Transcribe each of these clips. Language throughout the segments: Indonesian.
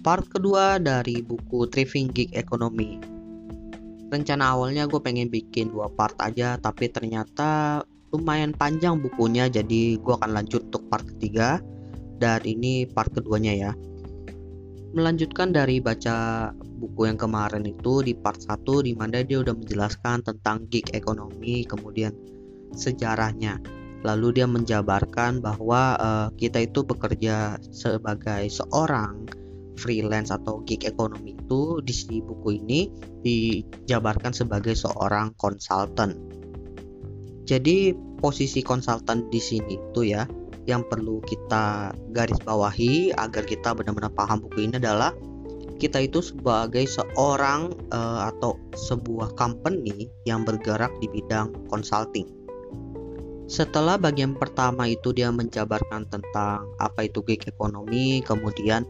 part kedua dari buku Thriving Gig Economy. Rencana awalnya gue pengen bikin dua part aja, tapi ternyata lumayan panjang bukunya, jadi gue akan lanjut untuk part ketiga. Dan ini part keduanya ya. Melanjutkan dari baca buku yang kemarin itu di part 1 di mana dia udah menjelaskan tentang gig ekonomi, kemudian sejarahnya. Lalu dia menjabarkan bahwa uh, kita itu bekerja sebagai seorang freelance atau gig ekonomi itu di buku ini dijabarkan sebagai seorang konsultan. Jadi posisi konsultan di sini itu ya yang perlu kita garis bawahi agar kita benar-benar paham buku ini adalah kita itu sebagai seorang uh, atau sebuah company yang bergerak di bidang consulting. Setelah bagian pertama itu dia menjabarkan tentang apa itu gig ekonomi, kemudian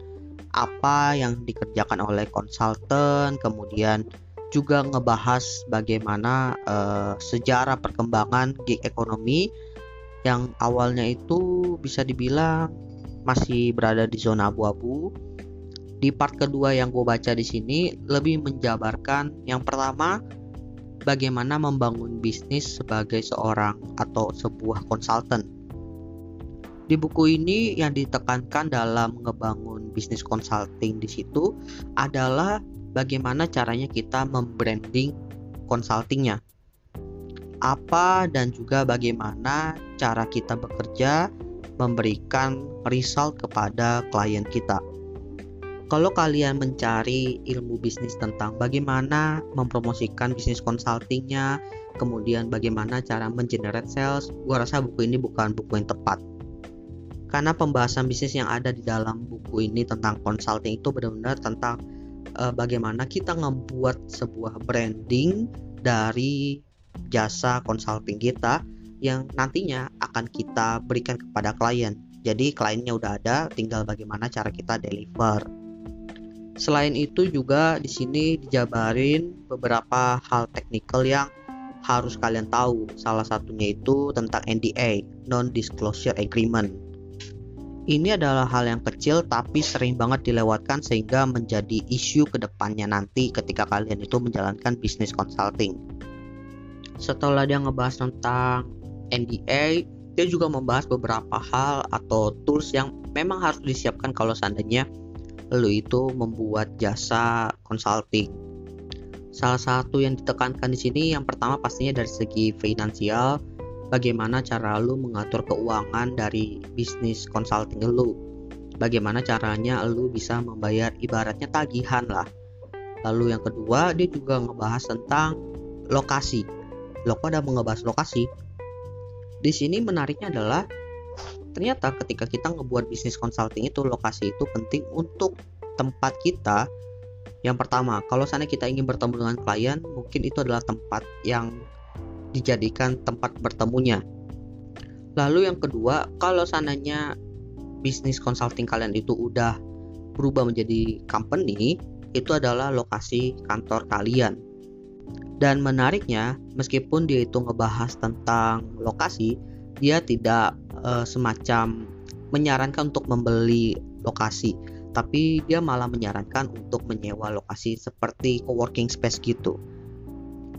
apa yang dikerjakan oleh konsultan, kemudian juga ngebahas bagaimana uh, sejarah perkembangan gig ekonomi yang awalnya itu bisa dibilang masih berada di zona abu-abu. Di part kedua yang gue baca di sini lebih menjabarkan yang pertama bagaimana membangun bisnis sebagai seorang atau sebuah konsultan di buku ini yang ditekankan dalam ngebangun bisnis consulting di situ adalah bagaimana caranya kita membranding consultingnya. Apa dan juga bagaimana cara kita bekerja memberikan result kepada klien kita. Kalau kalian mencari ilmu bisnis tentang bagaimana mempromosikan bisnis consultingnya, kemudian bagaimana cara mengenerate sales, gua rasa buku ini bukan buku yang tepat karena pembahasan bisnis yang ada di dalam buku ini tentang consulting itu benar-benar tentang uh, bagaimana kita membuat sebuah branding dari jasa consulting kita yang nantinya akan kita berikan kepada klien. Jadi kliennya udah ada, tinggal bagaimana cara kita deliver. Selain itu juga di sini dijabarin beberapa hal teknikal yang harus kalian tahu. Salah satunya itu tentang NDA, non disclosure agreement ini adalah hal yang kecil tapi sering banget dilewatkan sehingga menjadi isu ke depannya nanti ketika kalian itu menjalankan bisnis consulting. Setelah dia ngebahas tentang NDA, dia juga membahas beberapa hal atau tools yang memang harus disiapkan kalau seandainya lo itu membuat jasa consulting. Salah satu yang ditekankan di sini yang pertama pastinya dari segi finansial, bagaimana cara lu mengatur keuangan dari bisnis consulting lu? Bagaimana caranya lu bisa membayar? Ibaratnya tagihan lah. Lalu yang kedua dia juga ngebahas tentang lokasi. Lo ada ngebahas lokasi? Di sini menariknya adalah ternyata ketika kita ngebuat bisnis consulting itu lokasi itu penting untuk tempat kita. Yang pertama kalau sana kita ingin bertemu dengan klien mungkin itu adalah tempat yang dijadikan tempat bertemunya. Lalu yang kedua, kalau sananya bisnis consulting kalian itu udah berubah menjadi company, itu adalah lokasi kantor kalian. Dan menariknya, meskipun dia itu ngebahas tentang lokasi, dia tidak uh, semacam menyarankan untuk membeli lokasi, tapi dia malah menyarankan untuk menyewa lokasi seperti co-working space gitu.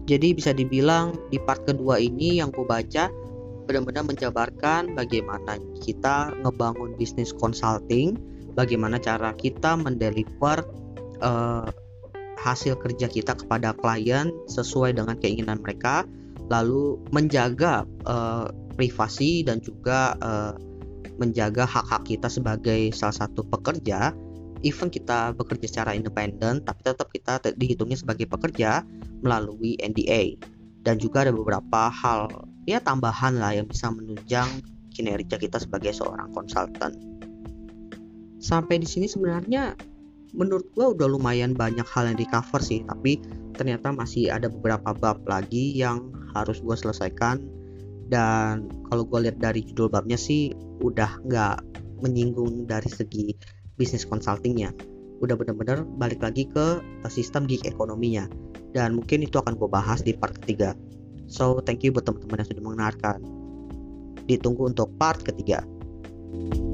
Jadi bisa dibilang di part kedua ini yang ku baca benar-benar menjabarkan bagaimana kita ngebangun bisnis consulting, bagaimana cara kita mendeliver uh, hasil kerja kita kepada klien sesuai dengan keinginan mereka, lalu menjaga uh, privasi dan juga uh, menjaga hak-hak kita sebagai salah satu pekerja even kita bekerja secara independen tapi tetap kita dihitungnya sebagai pekerja melalui NDA dan juga ada beberapa hal ya tambahan lah yang bisa menunjang kinerja kita sebagai seorang konsultan. Sampai di sini sebenarnya menurut gue udah lumayan banyak hal yang di cover sih tapi ternyata masih ada beberapa bab lagi yang harus gue selesaikan dan kalau gue lihat dari judul babnya sih udah nggak menyinggung dari segi bisnis consultingnya. Udah bener-bener balik lagi ke sistem gig ekonominya. Dan mungkin itu akan gue bahas di part ketiga. So thank you buat teman-teman yang sudah mendengarkan. Ditunggu untuk part ketiga. thank you